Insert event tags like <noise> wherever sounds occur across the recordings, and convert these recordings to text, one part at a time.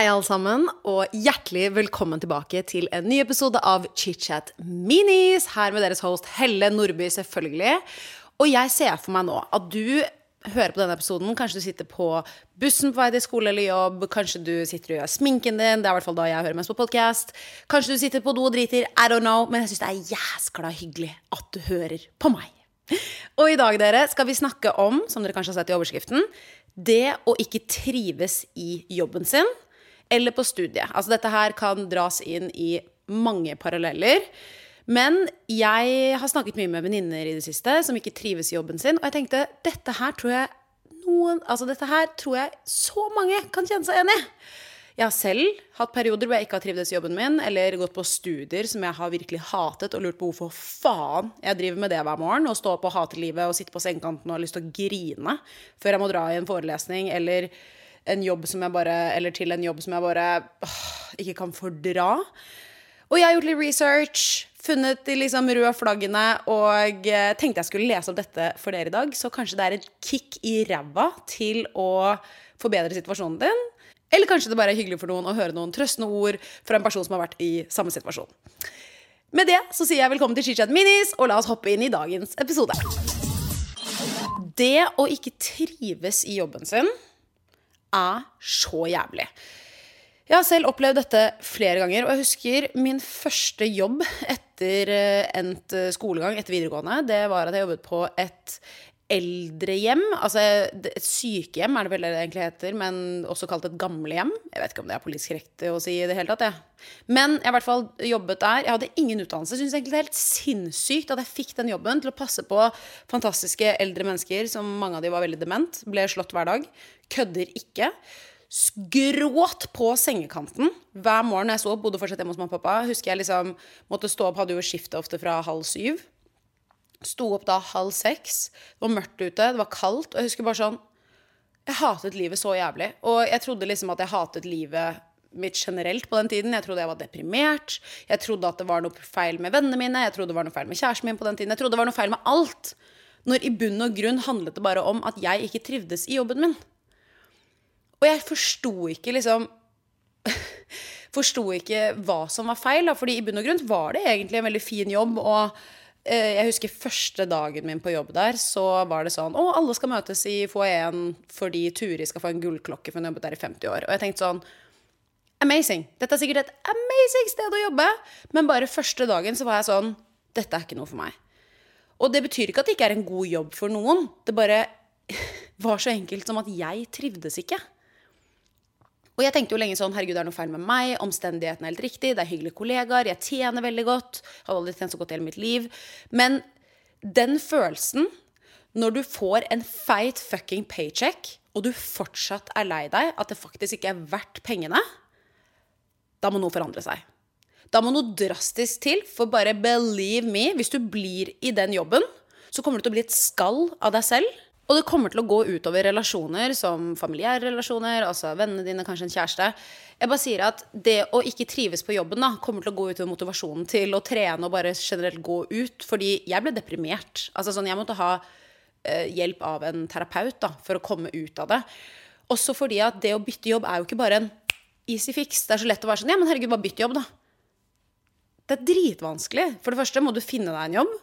Hei, alle sammen, og hjertelig velkommen tilbake til en ny episode av ChitChat Minis. Her med deres host Helle Nordby, selvfølgelig. Og jeg ser for meg nå at du hører på denne episoden. Kanskje du sitter på bussen på vei til skole eller jobb. Kanskje du sitter og gjør sminken din. Det er i hvert fall da jeg hører mest på podkast. Kanskje du sitter på do og driter. I don't know. Men jeg syns det er jæskla hyggelig at du hører på meg. Og i dag dere, skal vi snakke om, som dere kanskje har sett i overskriften, det å ikke trives i jobben sin eller på studiet. Altså dette her kan dras inn i mange paralleller. Men jeg har snakket mye med venninner i det siste som ikke trives i jobben sin, og jeg tenkte dette her tror jeg noen Altså dette her tror jeg så mange kan kjenne seg enig i. Jeg har selv hatt perioder hvor jeg ikke har trivdes i jobben min, eller gått på studier som jeg har virkelig hatet, og lurt på hvorfor faen jeg driver med det hver morgen. Og stå opp og hate livet og sitte på sengekanten og har lyst til å grine før jeg må dra i en forelesning, eller en jobb som jeg bare Eller til en jobb som jeg bare åh, ikke kan fordra. Og jeg har gjort litt research, funnet de liksom røde flaggene og eh, tenkte jeg skulle lese opp dette for dere i dag. Så kanskje det er et kick i ræva til å forbedre situasjonen din. Eller kanskje det bare er hyggelig for noen å høre noen trøstende ord fra en person som har vært i samme situasjon. Med det så sier jeg velkommen til Chichat Minis, og la oss hoppe inn i dagens episode. Det å ikke trives i jobben sin er så jævlig. Jeg har selv opplevd dette flere ganger, og jeg husker min første jobb etter eh, endt skolegang etter videregående. Det var at jeg jobbet på et eldrehjem. Altså et sykehjem er det vel det egentlig heter, men også kalt et gamlehjem. Jeg vet ikke om det er politisk riktig å si i det hele tatt, jeg. Men jeg har i hvert fall jobbet der. Jeg hadde ingen utdannelse. Syns egentlig det er helt sinnssykt at jeg fikk den jobben til å passe på fantastiske eldre mennesker, som mange av de var veldig dement. Ble slått hver dag. Kødder ikke. Gråt på sengekanten hver morgen jeg så opp, bodde fortsatt hjemme hos mamma og pappa. Husker jeg liksom måtte stå opp, hadde jo skiftet ofte fra halv syv. Sto opp da halv seks. Det var mørkt ute, det var kaldt. Og jeg husker bare sånn Jeg hatet livet så jævlig. Og jeg trodde liksom at jeg hatet livet mitt generelt på den tiden. Jeg trodde jeg var deprimert. Jeg trodde at det var noe feil med vennene mine. Jeg trodde det var noe feil med kjæresten min på den tiden. Jeg trodde det var noe feil med alt. Når i bunn og grunn handlet det bare om at jeg ikke trivdes i jobben min. Og jeg forsto ikke liksom <laughs> Forsto ikke hva som var feil, da, fordi i bunn og grunn var det egentlig en veldig fin jobb. og Eh, jeg husker første dagen min på jobb der, så var det sånn Å, alle skal møtes i foajeen fordi Turi skal få en gullklokke, for hun har jobbet der i 50 år. Og jeg tenkte sånn Amazing! Dette er sikkert et amazing sted å jobbe! Men bare første dagen så var jeg sånn Dette er ikke noe for meg. Og det betyr ikke at det ikke er en god jobb for noen. Det bare <laughs> var så enkelt som at jeg trivdes ikke. Og jeg tenkte jo lenge sånn Herregud, det er noe feil med meg. Omstendighetene er helt riktig. Det er hyggelige kollegaer. Jeg tjener veldig godt. Har aldri tjent så godt i hele mitt liv. Men den følelsen når du får en feit fucking paycheck, og du fortsatt er lei deg, at det faktisk ikke er verdt pengene, da må noe forandre seg. Da må noe drastisk til, for bare believe me, hvis du blir i den jobben, så kommer du til å bli et skall av deg selv og det kommer til å gå utover relasjoner som familiære relasjoner, altså vennene dine, kanskje en kjæreste. Jeg bare sier at det å ikke trives på jobben da, kommer til å gå utover motivasjonen til å trene og bare generelt gå ut. Fordi jeg ble deprimert. Altså sånn, Jeg måtte ha uh, hjelp av en terapeut da, for å komme ut av det. Også fordi at det å bytte jobb er jo ikke bare en easy fix. Det er så lett å være sånn Ja, men herregud, bare bytt jobb, da. Det er dritvanskelig. For det første må du finne deg en jobb.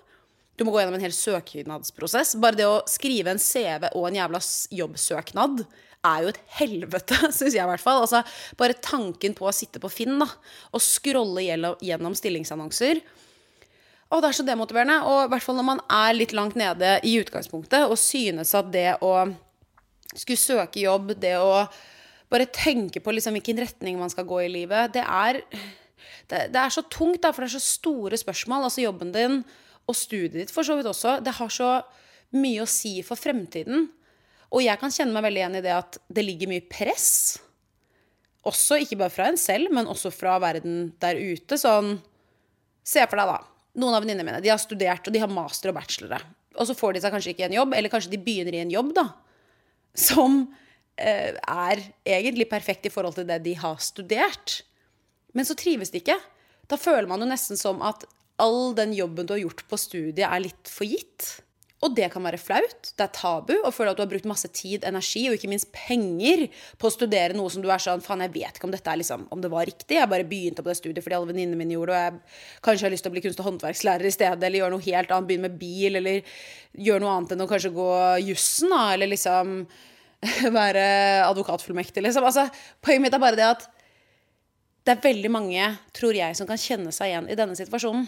Du må gå gjennom en hel søknadsprosess. Bare det å skrive en CV og en jævla jobbsøknad er jo et helvete, <laughs> syns jeg i hvert fall. Altså, bare tanken på å sitte på Finn da, og scrolle gjennom stillingsannonser. Å, det er så demotiverende. Og i hvert fall når man er litt langt nede i utgangspunktet og synes at det å skulle søke jobb, det å bare tenke på liksom hvilken retning man skal gå i livet, det er, det, det er så tungt, da, for det er så store spørsmål. Altså jobben din og studiet ditt for så vidt også, det har så mye å si for fremtiden. Og jeg kan kjenne meg veldig igjen i det at det ligger mye press. Også ikke bare fra en selv, men også fra verden der ute. Sånn Se for deg, da. Noen av venninnene mine de har studert, og de har master og bachelore. Og så får de seg kanskje ikke en jobb, eller kanskje de begynner i en jobb, da. Som eh, er egentlig perfekt i forhold til det de har studert. Men så trives de ikke. Da føler man jo nesten som at all den jobben du har gjort på studiet, er litt for gitt. Og det kan være flaut, det er tabu, å føle at du har brukt masse tid, energi og ikke minst penger på å studere noe som du er sånn Faen, jeg vet ikke om dette er liksom, om det var riktig. Jeg bare begynte på det studiet fordi alle venninnene mine gjorde det, og jeg kanskje har lyst til å bli kunst- og håndverkslærer i stedet, eller gjøre noe helt annet, begynne med bil, eller gjøre noe annet enn å kanskje gå jussen, da, eller liksom <laughs> være advokatfullmektig, liksom. Altså, poenget mitt er bare det at det er veldig mange, tror jeg, som kan kjenne seg igjen i denne situasjonen.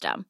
system.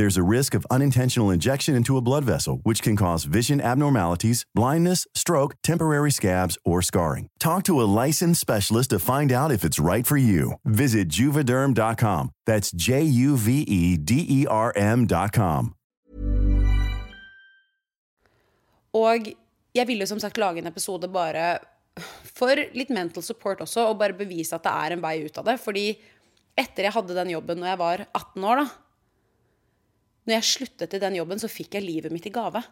There's a risk of unintentional injection into a blood vessel, which can cause vision abnormalities, blindness, stroke, temporary scabs, or scarring. Talk to a licensed specialist to find out if it's right for you. Visit juvederm.com. That's J U V E D E R M.com. Og jeg ville som sagt lage en episode bare for litt mental support også, og bare bevise at det er en vei ut av det. Fordi etter jeg hadde den jobben når jeg var 18 år, da Når jeg sluttet i den jobben, så fikk jeg livet mitt i gave.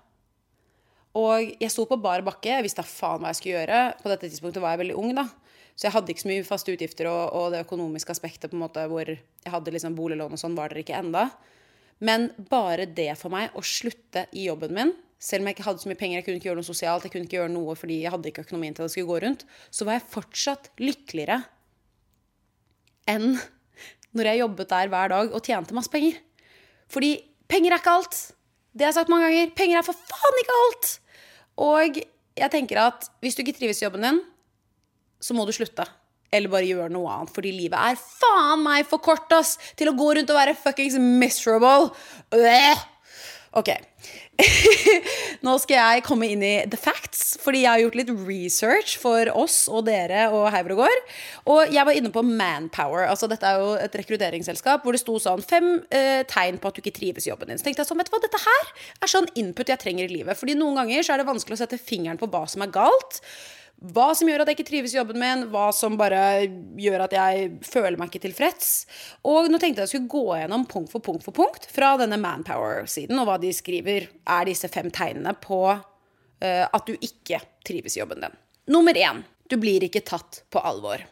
Og jeg sto på bar bakke, jeg visste da faen hva jeg skulle gjøre. På dette tidspunktet var jeg veldig ung, da. Så jeg hadde ikke så mye faste utgifter, og, og det økonomiske aspektet på en måte hvor jeg hadde liksom boliglån og sånn, var der ikke enda. Men bare det for meg, å slutte i jobben min, selv om jeg ikke hadde så mye penger, jeg kunne ikke gjøre noe sosialt, jeg kunne ikke gjøre noe fordi jeg hadde ikke økonomien til at det skulle gå rundt, så var jeg fortsatt lykkeligere enn når jeg jobbet der hver dag og tjente masse penger. Fordi penger er ikke alt. Det har jeg sagt mange ganger. Penger er for faen ikke alt! Og jeg tenker at hvis du ikke trives i jobben din, så må du slutte. Eller bare gjøre noe annet, fordi livet er faen meg for kort ass til å gå rundt og være fuckings miserable. Øh. Ok. <laughs> Nå skal jeg komme inn i the facts, fordi jeg har gjort litt research for oss og dere og Haubrogård. Og jeg var inne på Manpower. altså Dette er jo et rekrutteringsselskap hvor det sto sånn fem eh, tegn på at du ikke trives i jobben din. Så tenkte jeg sånn, vet du hva, dette her er sånn input jeg trenger i livet. Fordi noen ganger så er det vanskelig å sette fingeren på hva som er galt. Hva som gjør at jeg ikke trives i jobben min, hva som bare gjør at jeg føler meg ikke tilfreds. Og nå tenkte jeg jeg skulle gå gjennom punkt for punkt for punkt fra denne Manpower-siden, og hva de skriver er disse fem tegnene på uh, at du ikke trives i jobben din. Nummer én du blir ikke tatt på alvor.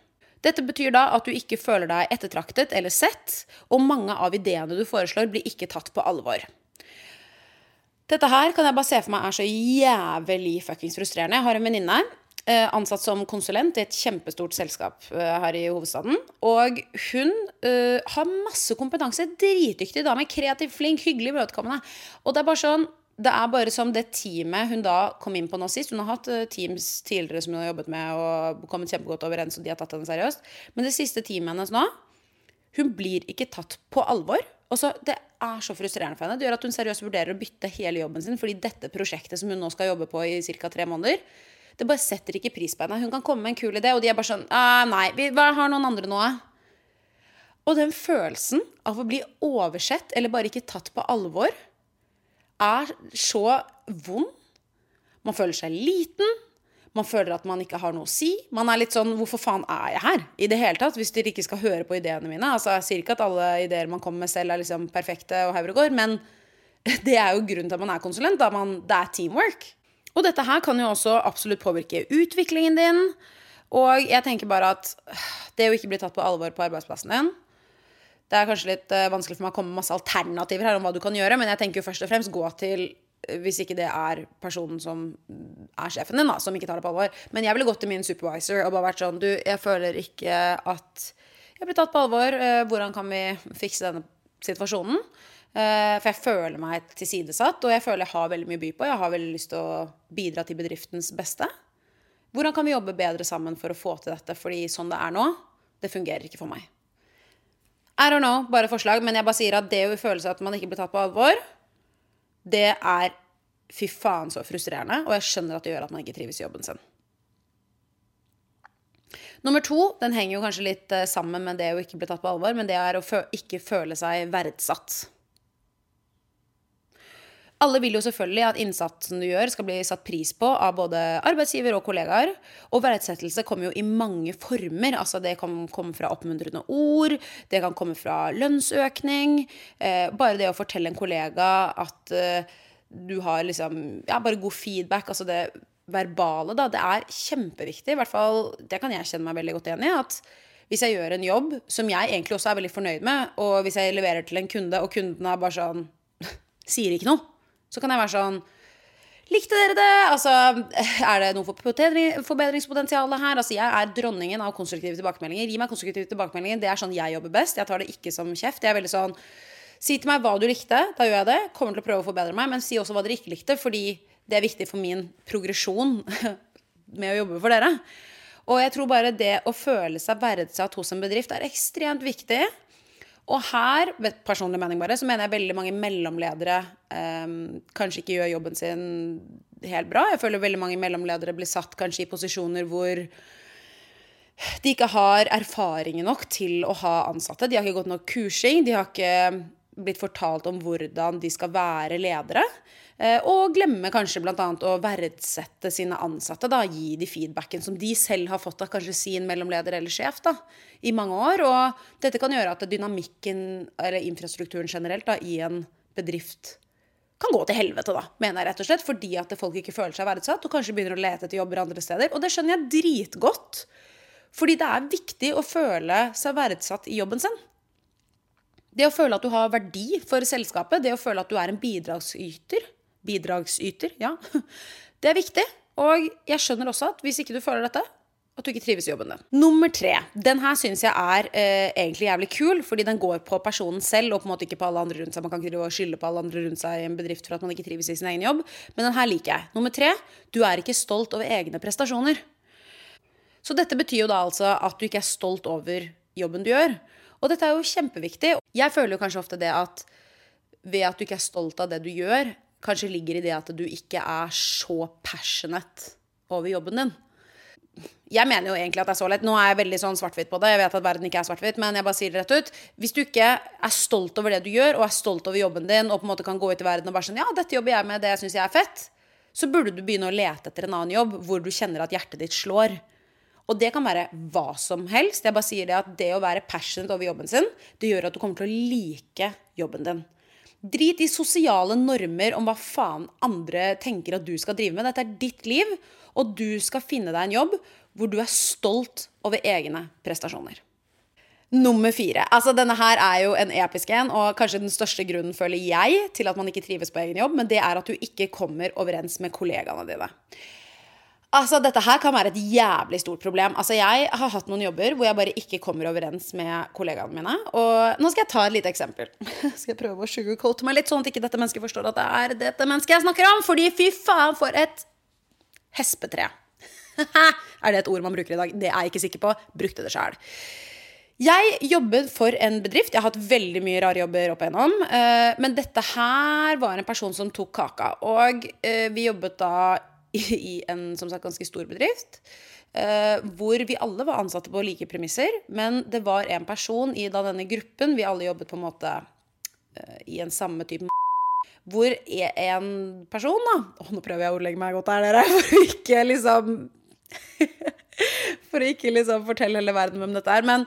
Dette betyr da at du ikke føler deg ettertraktet eller sett, og mange av ideene du foreslår, blir ikke tatt på alvor. Dette her kan jeg bare se for meg er så jævlig fuckings frustrerende. Jeg har en venninne ansatt som konsulent i et kjempestort selskap eh, her i hovedstaden. Og hun uh, har masse kompetanse. Dritdyktig dame. Kreativ, flink, hyggelig, imøtekommende. Og det er bare sånn det er bare som det teamet hun da kom inn på nå sist. Hun har hatt teams tidligere som hun har jobbet med og kommet kjempegodt overens, og de har tatt henne seriøst. Men det siste teamet hennes nå Hun blir ikke tatt på alvor. Og så, Det er så frustrerende for henne. Det gjør at hun seriøst vurderer å bytte hele jobben sin fordi dette prosjektet som hun nå skal jobbe på i ca. tre måneder, det bare setter ikke pris på henne. Hun kan komme med en kul idé, og de er bare sånn ah, Nei, vi har noen andre nå. Og den følelsen av å bli oversett eller bare ikke tatt på alvor er så vond. Man føler seg liten. Man føler at man ikke har noe å si. Man er litt sånn Hvorfor faen er jeg her? I det hele tatt, Hvis dere ikke skal høre på ideene mine. Altså, Jeg sier ikke at alle ideer man kommer med selv, er liksom perfekte og hauger og går, men <laughs> det er jo grunnen til at man er konsulent. Da. Man, det er teamwork. Og dette her kan jo også absolutt påvirke utviklingen din. Og jeg tenker bare at det å ikke bli tatt på alvor på arbeidsplassen din Det er kanskje litt uh, vanskelig for meg å komme med masse alternativer her om hva du kan gjøre, men jeg tenker jo først og fremst gå til eh, hvis ikke det er personen som er sjefen din, da, som ikke tar det på alvor. Men jeg ville gått til min supervisor og bare vært sånn Du, jeg føler ikke at jeg blir tatt på alvor. Hvordan kan vi fikse denne situasjonen? Uh, for jeg føler meg tilsidesatt, og jeg føler jeg har veldig mye å by på. Jeg har veldig lyst til å bidra til bedriftens beste. Hvordan kan vi jobbe bedre sammen for å få til dette? Fordi sånn det er nå, det fungerer ikke for meg. I don't know, bare forslag, men jeg bare sier at det å føle seg at man ikke blir tatt på alvor, det er fy faen så frustrerende, og jeg skjønner at det gjør at man ikke trives i jobben sin. Nummer to den henger jo kanskje litt eh, sammen med det å ikke bli tatt på alvor, men det er å ikke føle seg verdsatt. Alle vil jo selvfølgelig at innsatsen du gjør, skal bli satt pris på av både arbeidsgiver og kollegaer. Og verdsettelse kommer jo i mange former. Altså Det kan komme fra oppmuntrende ord, det kan komme fra lønnsøkning. Eh, bare det å fortelle en kollega at eh, du har liksom Ja, bare god feedback. Altså det verbale, da. Det er kjempeviktig. I hvert fall, det kan jeg kjenne meg veldig godt igjen i. at hvis jeg gjør en jobb som jeg egentlig også er veldig fornøyd med, og hvis jeg leverer til en kunde, og kunden er bare sånn <laughs> Sier ikke noe så kan jeg være sånn Likte dere det? Altså, er det noe forbedringspotensial her? Altså, jeg er dronningen av konstruktive tilbakemeldinger. Gi meg konstruktive tilbakemeldinger. Det er sånn jeg jobber best. Jeg tar det ikke som kjeft. Jeg er veldig sånn Si til meg hva du likte. Da gjør jeg det. Kommer til å prøve å forbedre meg. Men si også hva dere ikke likte, fordi det er viktig for min progresjon <laughs> med å jobbe for dere. Og jeg tror bare det å føle seg verdsatt hos en bedrift er ekstremt viktig. Og her, personlig mening bare, så mener jeg veldig mange mellomledere eh, kanskje ikke gjør jobben sin helt bra. Jeg føler veldig mange mellomledere blir satt kanskje i posisjoner hvor de ikke har erfaring nok til å ha ansatte. De har ikke gått nok kursing. De har ikke blitt fortalt om hvordan de skal være ledere. Eh, og glemmer kanskje bl.a. å verdsette sine ansatte. Da, gi de feedbacken som de selv har fått av kanskje sin mellomleder eller sjef da, i mange år. Og dette kan gjøre at dynamikken, eller infrastrukturen generelt, da, i en bedrift kan gå til helvete, da, mener jeg rett og slett. Fordi at folk ikke føler seg verdsatt og kanskje begynner å lete etter jobber andre steder. Og det skjønner jeg dritgodt. Fordi det er viktig å føle seg verdsatt i jobben sin. Det å føle at du har verdi for selskapet, det å føle at du er en bidragsyter, bidragsyter, ja, <laughs> det er viktig. Og jeg skjønner også at hvis ikke du føler dette, at du ikke trives i jobben din. Nummer tre. Den her syns jeg er eh, egentlig jævlig kul, fordi den går på personen selv og på en måte ikke på alle andre rundt seg. Man kan ikke skylde på alle andre rundt seg i en bedrift for at man ikke trives i sin egen jobb. Men den her liker jeg. Nummer tre. Du er ikke stolt over egne prestasjoner. Så dette betyr jo da altså at du ikke er stolt over jobben du gjør. Og dette er jo kjempeviktig. Jeg føler jo kanskje ofte det at ved at du ikke er stolt av det du gjør, kanskje ligger i det at du ikke er så passionate over jobben din. Jeg mener jo egentlig at det er så lett. Nå er jeg veldig sånn svart-hvitt på det. Jeg vet at verden ikke er svart-hvitt, men jeg bare sier det rett ut. Hvis du ikke er stolt over det du gjør, og er stolt over jobben din, og på en måte kan gå ut i verden og bare sånn Ja, dette jobber jeg med, det syns jeg er fett. Så burde du begynne å lete etter en annen jobb hvor du kjenner at hjertet ditt slår. Og det kan være hva som helst. Jeg bare sier det at det å være passionate over jobben sin, det gjør at du kommer til å like jobben din. Drit i sosiale normer om hva faen andre tenker at du skal drive med. Dette er ditt liv, og du skal finne deg en jobb hvor du er stolt over egne prestasjoner. Nummer fire. Altså, denne her er jo en episk en, og kanskje den største grunnen, føler jeg, til at man ikke trives på egen jobb, men det er at du ikke kommer overens med kollegaene dine. Altså, Dette her kan være et jævlig stort problem. Altså, Jeg har hatt noen jobber hvor jeg bare ikke kommer overens med kollegaene mine. Og nå skal jeg ta et lite eksempel. <laughs> skal jeg prøve å sugarcoate meg litt, sånn at ikke dette mennesket forstår at det er dette mennesket jeg snakker om. Fordi fy faen, for et hespetre. <laughs> er det et ord man bruker i dag? Det er jeg ikke sikker på. Brukte det sjæl. Jeg jobbet for en bedrift. Jeg har hatt veldig mye rare jobber opp igjennom. eh, Men dette her var en person som tok kaka. Og eh, vi jobbet da i en som sagt ganske stor bedrift. eh, Hvor vi alle var ansatte på like premisser. Men det var en person i da denne gruppen Vi alle jobbet på en måte eh, i en samme type hvor er en person, da Å, Nå prøver jeg å ordlegge meg godt her, dere, <laughs> for å ikke liksom <laughs> For å ikke liksom fortelle hele verden hvem dette er. Men,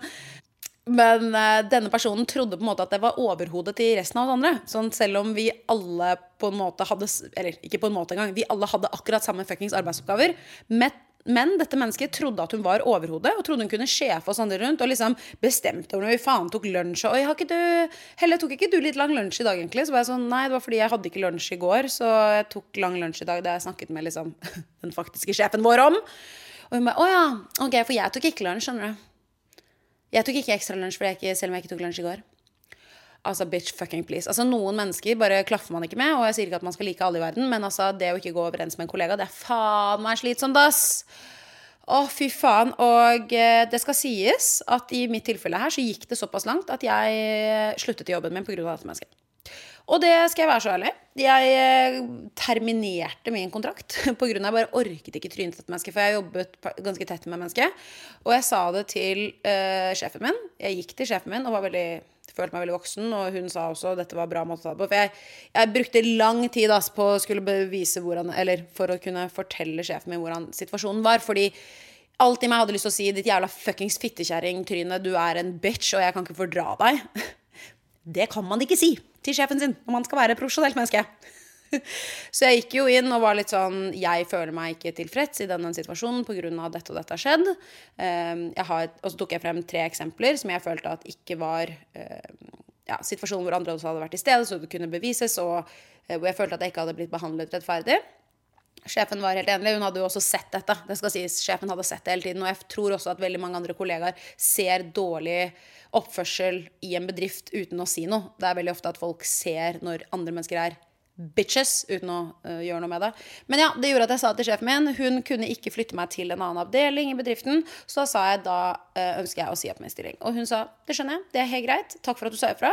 men uh, denne personen trodde på en måte at det var overhodet til resten av oss andre. Sånn selv om vi alle på en måte hadde Eller ikke på en måte engang. Vi alle hadde akkurat samme fuckings arbeidsoppgaver. Men, men dette mennesket trodde at hun var overhodet, og trodde hun kunne sjefe oss andre rundt. Og liksom bestemte over når vi faen tok lunsj. Og «Oi, har ikke du Helle, tok ikke du litt lang lunsj i dag, egentlig? Så var jeg sånn, nei, det var fordi jeg hadde ikke lunsj i går, så jeg tok lang lunsj i dag da jeg snakket med liksom <laughs> den faktiske sjefen vår om. Og hun bare, å ja, ok, for jeg tok ikke lunsj, skjønner du. Jeg tok ikke ekstra lunsj selv om jeg ikke tok lunsj i går. Altså, bitch fucking please. Altså, Noen mennesker bare klaffer man ikke med, og jeg sier ikke at man skal like alle i verden, men altså, det å ikke gå overens med en kollega, det er faen meg slitsomt, ass! Å, fy faen. Og eh, det skal sies at i mitt tilfelle her så gikk det såpass langt at jeg eh, sluttet i jobben min pga. dette mennesket. Og det skal jeg være så ærlig. Jeg eh, terminerte min kontrakt <laughs> pga. jeg bare orket ikke trynet til dette mennesket. For jeg jobbet ganske tett med mennesket. Og jeg sa det til uh, sjefen min. Jeg gikk til sjefen min og veldig, følte meg veldig voksen. Og hun sa også at dette var bra måte å ta det på. For jeg, jeg brukte lang tid altså, på å skulle bevise hvordan Eller for å kunne fortelle sjefen min hvordan situasjonen var. Fordi alt i meg hadde lyst til å si 'ditt jævla fuckings fittekjerring-tryne, du er en bitch, og jeg kan ikke fordra deg'. <laughs> Det kan man ikke si til sjefen sin når man skal være et profesjonelt menneske. <laughs> Så jeg gikk jo inn og var litt sånn Jeg føler meg ikke tilfreds i denne situasjonen pga. dette og dette har skjedd. Jeg har, og så tok jeg frem tre eksempler som jeg følte at ikke var um, ja, situasjoner hvor andre også hadde vært til stede, så det kunne bevises, og uh, hvor jeg følte at jeg ikke hadde blitt behandlet rettferdig. Sjefen var helt enig. Hun hadde jo også sett dette. Det skal sies, Sjefen hadde sett det hele tiden. Og jeg tror også at veldig mange andre kollegaer ser dårlig oppførsel i en bedrift uten å si noe. Det er veldig ofte at folk ser når andre mennesker er bitches uten å uh, gjøre noe med det. Men ja, det gjorde at jeg sa til sjefen min hun kunne ikke flytte meg til en annen avdeling i bedriften. Så da sa jeg da uh, ønsker jeg å si opp min stilling. Og hun sa det skjønner jeg, det er helt greit. Takk for at du sa ifra.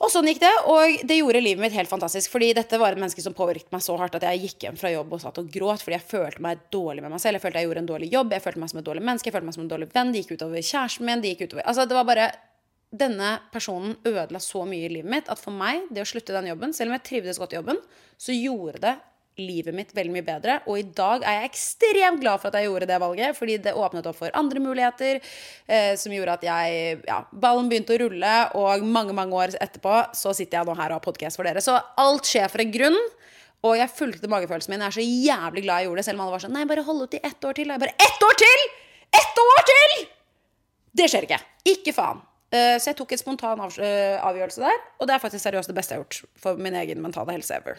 Og sånn gikk det, og det gjorde livet mitt helt fantastisk. Fordi dette var et menneske som påvirket meg så hardt at jeg gikk hjem fra jobb og satt og gråt fordi jeg følte meg dårlig med meg selv. Jeg følte jeg gjorde en dårlig jobb, jeg følte meg som et dårlig menneske, jeg følte meg som en dårlig venn. Det gikk utover kjæresten min, det gikk utover Altså, det var bare Denne personen ødela så mye i livet mitt at for meg, det å slutte den jobben, selv om jeg trivdes godt i jobben, så gjorde det livet mitt veldig mye bedre. Og i dag er jeg ekstremt glad for at jeg gjorde det valget, fordi det åpnet opp for andre muligheter eh, som gjorde at jeg Ja, ballen begynte å rulle, og mange, mange år etterpå så sitter jeg nå her og har podkast for dere. Så alt skjer for en grunn. Og jeg fulgte magefølelsen min. Jeg er så jævlig glad jeg gjorde det, selv om alle var sånn Nei, bare hold ut i ett år til. Og jeg bare Ett år til! Ett år til! Det skjer ikke. Ikke faen. Eh, Så jeg tok en spontan eh, avgjørelse der, og det er faktisk seriøst det beste jeg har gjort for min egen mentale helse ever.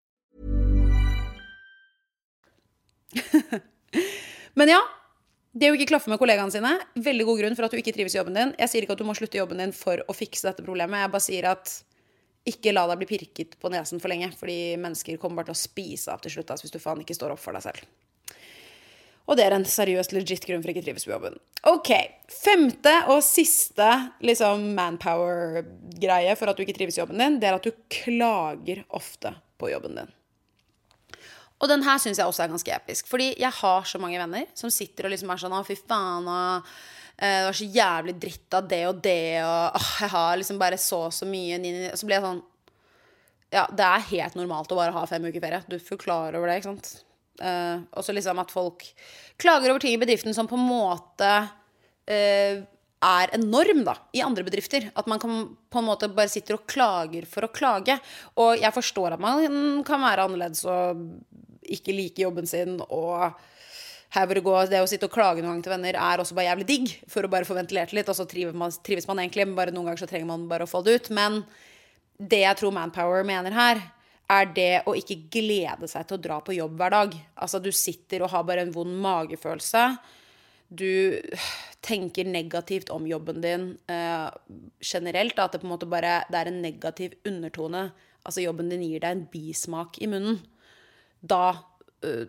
<laughs> Men ja, det å ikke klaffe med kollegaene sine, veldig god grunn for at du ikke trives i jobben din. Jeg sier ikke at du må slutte jobben din for å fikse dette problemet. Jeg bare sier at ikke la deg bli pirket på nesen for lenge, fordi mennesker kommer bare til å spise av til slutt altså, hvis du faen ikke står opp for deg selv. Og det er en seriøst legit grunn for ikke trives på jobben. Ok, Femte og siste liksom manpower-greie for at du ikke trives i jobben din, det er at du klager ofte på jobben din. Og den her syns jeg også er ganske episk. Fordi jeg har så mange venner som sitter og liksom er sånn Å, fy faen, og eh, det var så jævlig dritt av det og det, og åh, jeg har liksom bare så så mye Og så blir jeg sånn Ja, det er helt normalt å bare ha fem uker ferie. Du forklarer over det, ikke sant. Uh, og så liksom at folk klager over ting i bedriften som på en måte uh, er en norm da, i andre bedrifter. At man kan, på en måte bare sitter og klager for å klage. Og jeg forstår at man kan være annerledes og ikke liker jobben sin og det, går, det å sitte og klage noen gang til venner er også bare jævlig digg. For å bare få ventilert litt, og så trives man, trives man egentlig. Men bare noen ganger så trenger man bare å få det ut. Men det jeg tror Manpower mener her, er det å ikke glede seg til å dra på jobb hver dag. Altså, du sitter og har bare en vond magefølelse. Du tenker negativt om jobben din eh, generelt. At det på en måte bare det er en negativ undertone. Altså, jobben din gir deg en bismak i munnen da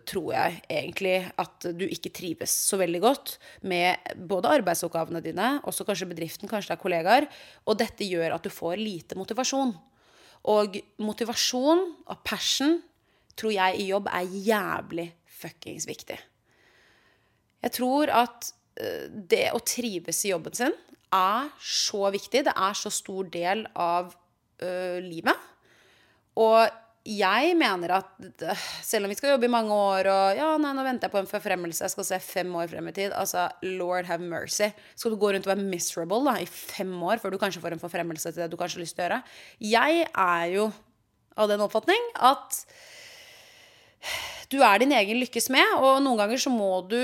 tror jeg egentlig at du ikke trives så veldig godt med både arbeidsoppgavene dine, også kanskje bedriften, kanskje det er kollegaer, og dette gjør at du får lite motivasjon. Og motivasjon og passion tror jeg i jobb er jævlig fuckings viktig. Jeg tror at det å trives i jobben sin er så viktig. Det er så stor del av ø, livet. Og jeg mener at selv om vi skal jobbe i mange år og ja, nei, nå venter jeg på en forfremmelse, jeg skal se fem år frem i tid Altså, lord have mercy. Skal du gå rundt og være miserable da, i fem år før du kanskje får en forfremmelse til det du kanskje har lyst til å gjøre? Jeg er jo av den oppfatning at du er din egen lykkes med, og noen ganger så må du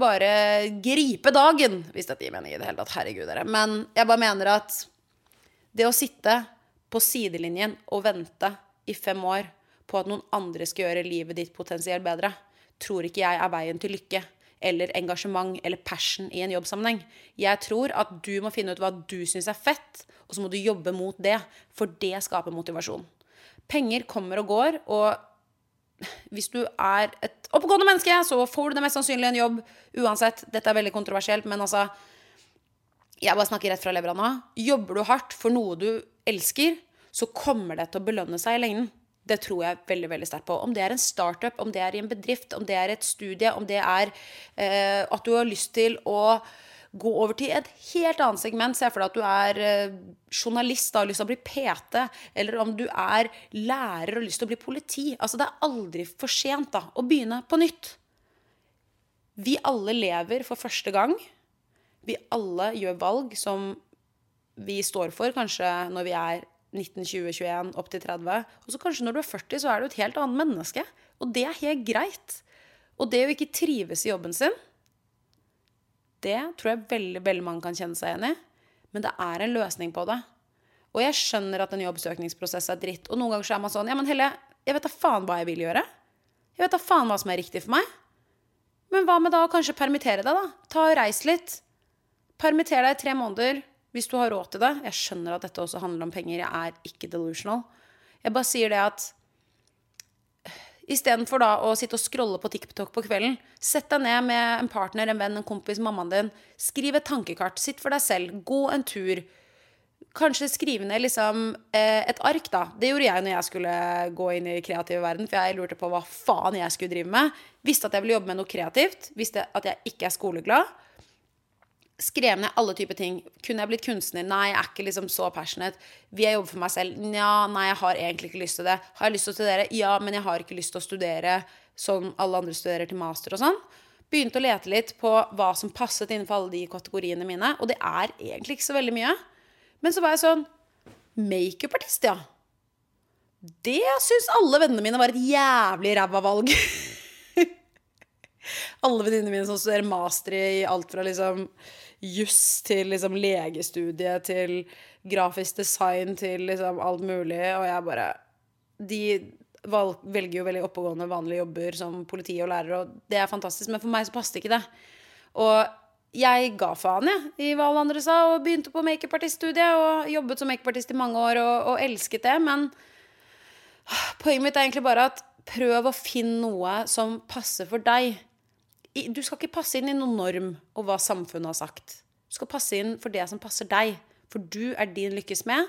bare gripe dagen. Hvis dette gir mening i det hele tatt. Herregud, dere. Men jeg bare mener at det å sitte på sidelinjen og vente i fem år på at noen andre skal gjøre livet ditt potensielt bedre, tror ikke jeg er veien til lykke eller engasjement eller passion i en jobbsammenheng. Jeg tror at du må finne ut hva du syns er fett, og så må du jobbe mot det. For det skaper motivasjon. Penger kommer og går, og hvis du er et oppegående menneske, så får du det mest sannsynlig en jobb uansett. Dette er veldig kontroversielt, men altså Jeg bare snakker rett fra levra nå. Jobber du hardt for noe du elsker, så kommer det til å belønne seg i lengden. Det tror jeg veldig veldig sterkt på. Om det er en startup, om det er i en bedrift, om det er et studie, om det er eh, at du har lyst til å gå over til et helt annet segment. Se for deg at du er eh, journalist og har lyst til å bli PT, eller om du er lærer og har lyst til å bli politi. Altså, det er aldri for sent da, å begynne på nytt. Vi alle lever for første gang. Vi alle gjør valg som vi står for, kanskje når vi er 19, 20, 21, opp til 30. Og så kanskje når du er 40, så er du et helt annet menneske. Og det er helt greit. Og det å ikke trives i jobben sin, det tror jeg veldig, veldig mange kan kjenne seg igjen i. Men det er en løsning på det. Og jeg skjønner at en jobbsøkningsprosess er dritt. Og noen ganger så er man sånn Ja, men Helle, jeg vet da faen hva jeg vil gjøre. Jeg vet da faen hva som er riktig for meg. Men hva med da å kanskje permittere deg, da? Ta og Reis litt. Permitter deg i tre måneder. Hvis du har råd til det. Jeg skjønner at dette også handler om penger. Jeg er ikke delusional. Jeg bare sier det at Istedenfor da å sitte og scrolle på TikTok på kvelden, sett deg ned med en partner, en venn, en kompis, mammaen din. Skriv et tankekart. Sitt for deg selv. Gå en tur. Kanskje skrive ned liksom eh, et ark, da. Det gjorde jeg når jeg skulle gå inn i kreativ verden, for jeg lurte på hva faen jeg skulle drive med. Visste at jeg ville jobbe med noe kreativt. Visste at jeg ikke er skoleglad. Skrev ned alle typer ting. Kunne jeg blitt kunstner? Nei, jeg er ikke liksom så passionate. Vil jeg jobbe for meg selv? Nja, nei, jeg har egentlig ikke lyst til det. Har jeg lyst til å studere? Ja, men jeg har ikke lyst til å studere som alle andre studerer til master og sånn. Begynte å lete litt på hva som passet innenfor alle de kategoriene mine. Og det er egentlig ikke så veldig mye. Men så var jeg sånn Makeupartist, ja. Det syns alle vennene mine var et jævlig ræva valg. <laughs> alle venninnene mine som studerer master i alt fra liksom juss til liksom legestudie til grafisk design til liksom alt mulig, og jeg bare De valg, velger jo veldig oppegående, vanlige jobber som politi og lærer, og det er fantastisk, men for meg så passet ikke det. Og jeg ga faen jeg, i hva alle andre sa, og begynte på makeupartiststudiet og jobbet som makeupartist i mange år og, og elsket det, men poenget mitt er egentlig bare at prøv å finne noe som passer for deg. Du skal ikke passe inn i noen norm og hva samfunnet har sagt. Du skal passe inn for det som passer deg. For du er din lykkes med.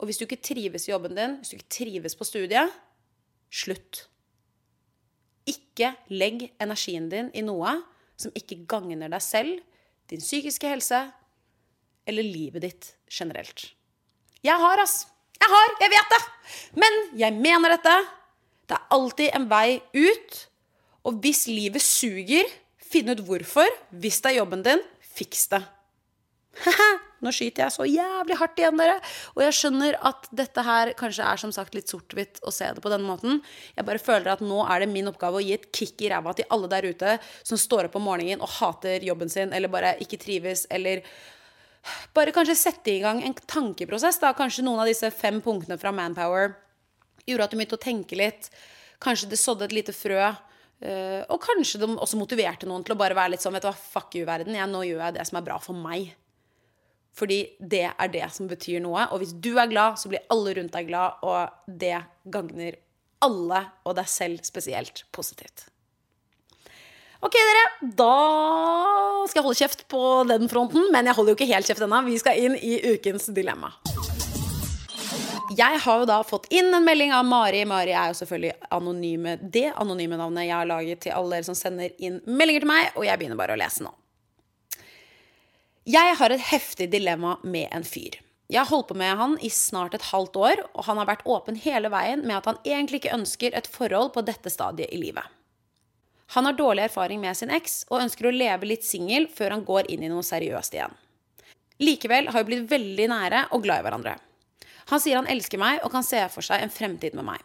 Og hvis du ikke trives i jobben din, hvis du ikke trives på studiet, slutt. Ikke legg energien din i noe som ikke gagner deg selv, din psykiske helse eller livet ditt generelt. Jeg har, ass. Jeg har, jeg vet det. Men jeg mener dette. Det er alltid en vei ut. Og hvis livet suger, finn ut hvorfor. Hvis det er jobben din, fiks det. Nå skyter jeg så jævlig hardt igjen, dere. Og jeg skjønner at dette her kanskje er som sagt litt sort-hvitt å se det på denne måten. Jeg bare føler at nå er det min oppgave å gi et kick i ræva til alle der ute som står opp om morgenen og hater jobben sin, eller bare ikke trives, eller bare kanskje sette i gang en tankeprosess. da Kanskje noen av disse fem punktene fra Manpower gjorde at du begynte å tenke litt. Kanskje det sådde et lite frø. Uh, og kanskje de også motiverte noen til å bare være litt sånn Vet du hva, fuck you, verden. Jeg, nå gjør jeg det som er bra for meg. Fordi det er det som betyr noe. Og hvis du er glad, så blir alle rundt deg glad, og det gagner alle, og deg selv spesielt, positivt. Ok, dere. Da skal jeg holde kjeft på den fronten, men jeg holder jo ikke helt kjeft ennå. Vi skal inn i ukens dilemma. Jeg har jo da fått inn en melding av Mari. Mari er jo selvfølgelig anonyme, det anonyme navnet jeg har laget til alle dere som sender inn meldinger til meg, og jeg begynner bare å lese nå. Jeg har et heftig dilemma med en fyr. Jeg har holdt på med han i snart et halvt år, og han har vært åpen hele veien med at han egentlig ikke ønsker et forhold på dette stadiet i livet. Han har dårlig erfaring med sin eks og ønsker å leve litt singel før han går inn i noe seriøst igjen. Likevel har vi blitt veldig nære og glad i hverandre. Han sier han elsker meg og kan se for seg en fremtid med meg.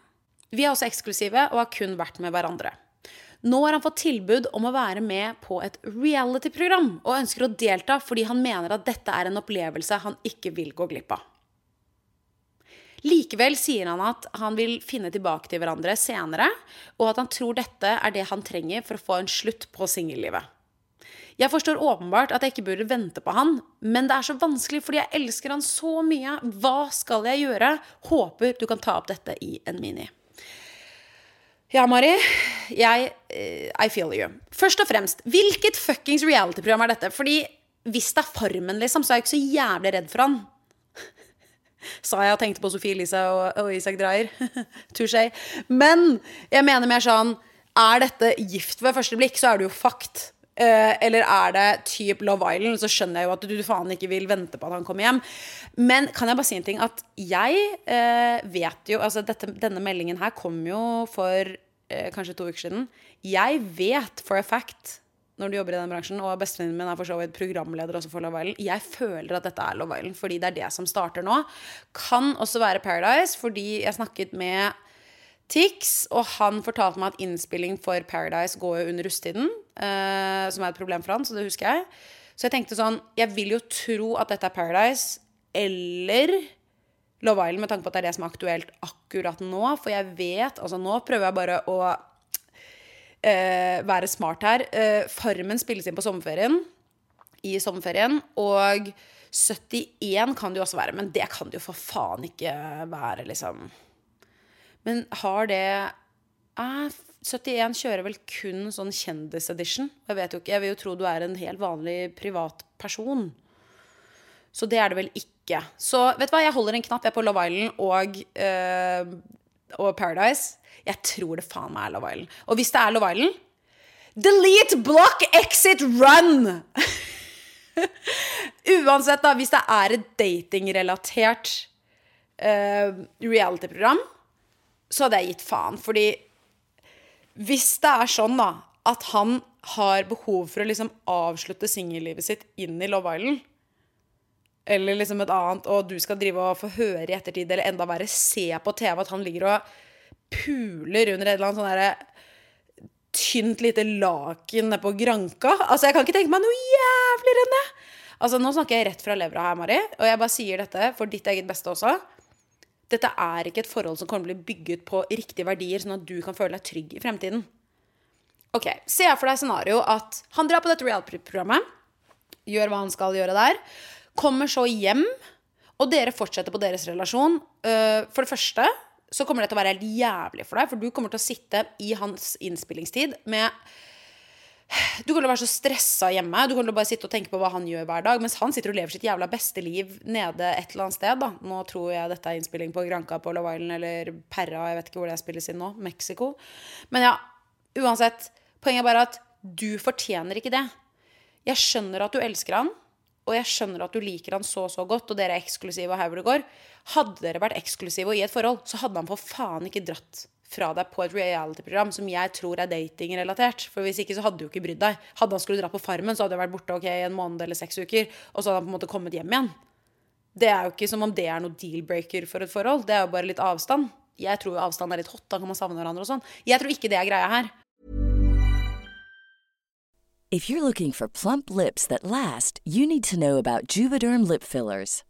Vi er også eksklusive og har kun vært med hverandre. Nå har han fått tilbud om å være med på et reality-program, og ønsker å delta fordi han mener at dette er en opplevelse han ikke vil gå glipp av. Likevel sier han at han vil finne tilbake til hverandre senere, og at han tror dette er det han trenger for å få en slutt på singellivet. Jeg forstår åpenbart at jeg ikke burde vente på han, men det er så vanskelig fordi jeg elsker han så mye. Hva skal jeg gjøre? Håper du kan ta opp dette i en mini. Ja, Mari. Jeg uh, I feel you. Først og fremst, hvilket fuckings reality-program er dette? Fordi hvis det er Farmen, liksom, så er jeg ikke så jævlig redd for han. <laughs> Sa jeg og tenkte på Sofie Elise og, og Isak Dreyer. <laughs> Touché. Men jeg mener mer sånn Er dette gift ved første blikk, så er det jo fakt. Uh, eller er det type Love Island, så skjønner jeg jo at du, du faen ikke vil vente på at han kommer hjem. Men kan jeg bare si en ting? At jeg uh, vet jo Altså, dette, denne meldingen her kom jo for uh, kanskje to uker siden. Jeg vet for a fact når du jobber i den bransjen, og bestevennen min er for så vidt programleder også for Love Island, jeg føler at dette er Love Island fordi det er det som starter nå. Kan også være Paradise, fordi jeg snakket med Tix, og han fortalte meg at innspilling for Paradise går jo under rusttiden. Uh, som er et problem for han, så det husker jeg. Så jeg tenkte sånn Jeg vil jo tro at dette er Paradise eller Love Island, med tanke på at det er det som er aktuelt akkurat nå. For jeg vet Altså, nå prøver jeg bare å uh, være smart her. Uh, Farmen spilles inn på sommerferien. I sommerferien. Og 71 kan det jo også være, men det kan det jo for faen ikke være, liksom. Men har det eh, 71 kjører vel kun sånn kjendisedition. Jeg vet jo ikke, jeg vil jo tro du er en helt vanlig privatperson. Så det er det vel ikke. Så vet du hva, jeg holder en knapp jeg på Love Island og, øh, og Paradise. Jeg tror det faen meg er Love Island. Og hvis det er Love Island Delete, block, exit, run! <laughs> Uansett, da, hvis det er et datingrelatert uh, reality-program, så hadde jeg gitt faen. Fordi hvis det er sånn, da, at han har behov for å liksom avslutte singellivet sitt inn i Love Island, eller liksom et annet, og du skal drive og få høre i ettertid, eller enda verre, se på TV at han ligger og puler under et eller annet sånn derre tynt lite laken nede på Granka. Altså, jeg kan ikke tenke meg noe jævligere enn det! Altså, nå snakker jeg rett fra levra her, Mari, og jeg bare sier dette for ditt eget beste også. Dette er ikke et forhold som kommer til å bli bygget på riktige verdier, sånn at du kan føle deg trygg i fremtiden. Ok, Se for deg scenario at han drar på dette reality-programmet, gjør hva han skal gjøre der, kommer så hjem, og dere fortsetter på deres relasjon. Uh, for det første så kommer det til å være helt jævlig for deg, for du kommer til å sitte i hans innspillingstid med du kommer til å være så stressa hjemme. Du kommer til å bare sitte og tenke på hva han gjør hver dag. Mens han sitter og lever sitt jævla beste liv nede et eller annet sted. da Nå tror jeg dette er innspilling på Granca på Love Island eller Perra. Jeg vet ikke hvor det spilles inn nå. Mexico. Men ja, uansett. Poenget er bare at du fortjener ikke det. Jeg skjønner at du elsker han, og jeg skjønner at du liker han så så godt, og dere er eksklusive og her hvor det går. Hadde dere vært eksklusive og i et forhold, så hadde han for faen ikke dratt fra deg på et reality-program som jeg tror er datingrelatert. For hvis ikke så hadde du jo ikke brydd deg. Hadde han skulle dra på Farmen, så hadde jeg vært borte okay, en måned eller seks uker. Og så hadde han på en måte kommet hjem igjen. Det er jo ikke som om det er noe deal-breaker for et forhold. Det er jo bare litt avstand. Jeg tror jo avstand er litt hot. Da kan man savne hverandre og sånn. Jeg tror ikke det er greia her. If you're looking for plump lips that last, you need to know about Juvederm lip fillers.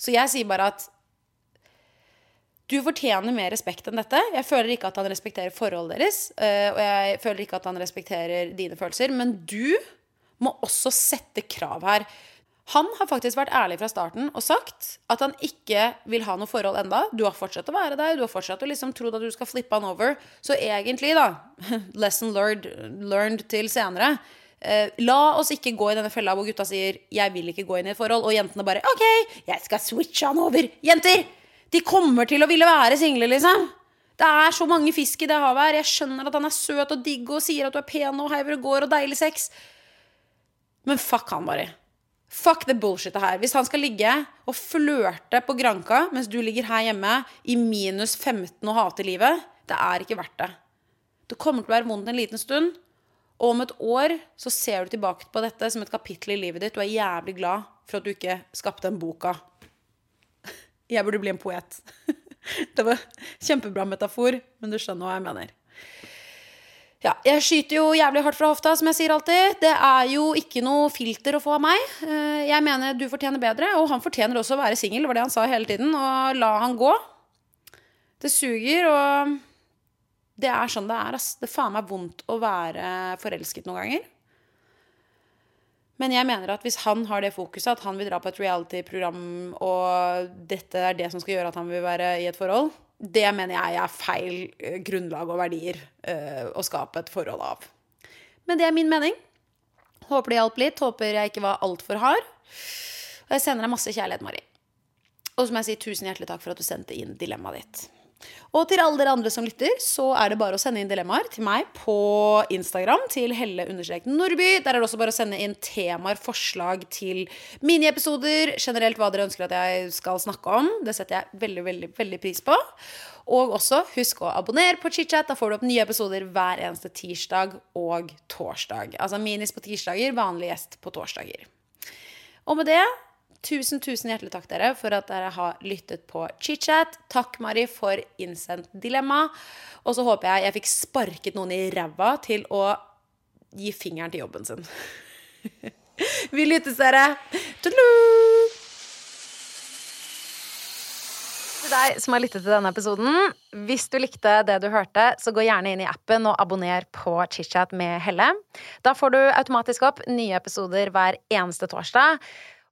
Så jeg sier bare at du fortjener mer respekt enn dette. Jeg føler ikke at han respekterer forholdet deres, eh, og jeg føler ikke at han respekterer dine følelser. Men du må også sette krav her. Han har faktisk vært ærlig fra starten og sagt at han ikke vil ha noe forhold enda. Du har fortsatt å være der, du har fortsatt å liksom trodd at du skal flippe han over. Så egentlig, da, <laughs> lesson learned, learned til senere. Eh, la oss ikke gå i denne fella hvor gutta sier 'jeg vil ikke gå inn i et forhold', og jentene bare 'ok, jeg skal switche han over'. Jenter! De kommer til å ville være single, liksom. Det er så mange fisk i det havet her. Jeg skjønner at han er søt og digg og sier at du er pen og heiver og går og deilig sex. Men fuck han bare. Fuck det bullshitet her. Hvis han skal ligge og flørte på Granka mens du ligger her hjemme i minus 15 og hater livet, det er ikke verdt det. Det kommer til å være vondt en liten stund, og om et år så ser du tilbake på dette som et kapittel i livet ditt og er jævlig glad for at du ikke skapte den boka. <laughs> Jeg burde bli en poet. <laughs> Det var kjempebra metafor, men du skjønner hva jeg mener. Ja, jeg skyter jo jævlig hardt fra hofta, som jeg sier alltid. Det er jo ikke noe filter å få av meg. Eh, jeg mener du fortjener bedre, og han fortjener også å være singel, var det han sa hele tiden. Og la han gå. Det suger, og det er sånn det er, ass. Det faen meg vondt å være forelsket noen ganger. Men jeg mener at hvis han har det fokuset, at han vil dra på et reality-program, og dette er det som skal gjøre at han vil være i et forhold, det mener jeg er feil eh, grunnlag og verdier uh, å skape et forhold av. Men det er min mening. Håper det hjalp litt. Håper jeg ikke var altfor hard. Og jeg sender deg masse kjærlighet, Mari. Og så må jeg si tusen hjertelig takk for at du sendte inn dilemmaet ditt. Og til alle dere andre som lytter, så er det bare å sende inn dilemmaer til meg på Instagram til helle-nordby. Der er det også bare å sende inn temaer, forslag til miniepisoder. Generelt hva dere ønsker at jeg skal snakke om. Det setter jeg veldig, veldig, veldig pris på. Og også husk å abonnere på ChitChat. Da får du opp nye episoder hver eneste tirsdag og torsdag. Altså minis på tirsdager, vanlig gjest på torsdager. Og med det Tusen, tusen hjertelig takk dere for at dere har lyttet på chit-chat. Takk, Mari, for innsendt dilemma. Og så håper jeg jeg fikk sparket noen i ræva til å gi fingeren til jobben sin. <laughs> Vi lyttes, dere. Tudelu! Til deg som har lyttet til denne episoden, hvis du likte det du hørte, så gå gjerne inn i appen og abonner på ChitChat med Helle. Da får du automatisk opp nye episoder hver eneste torsdag.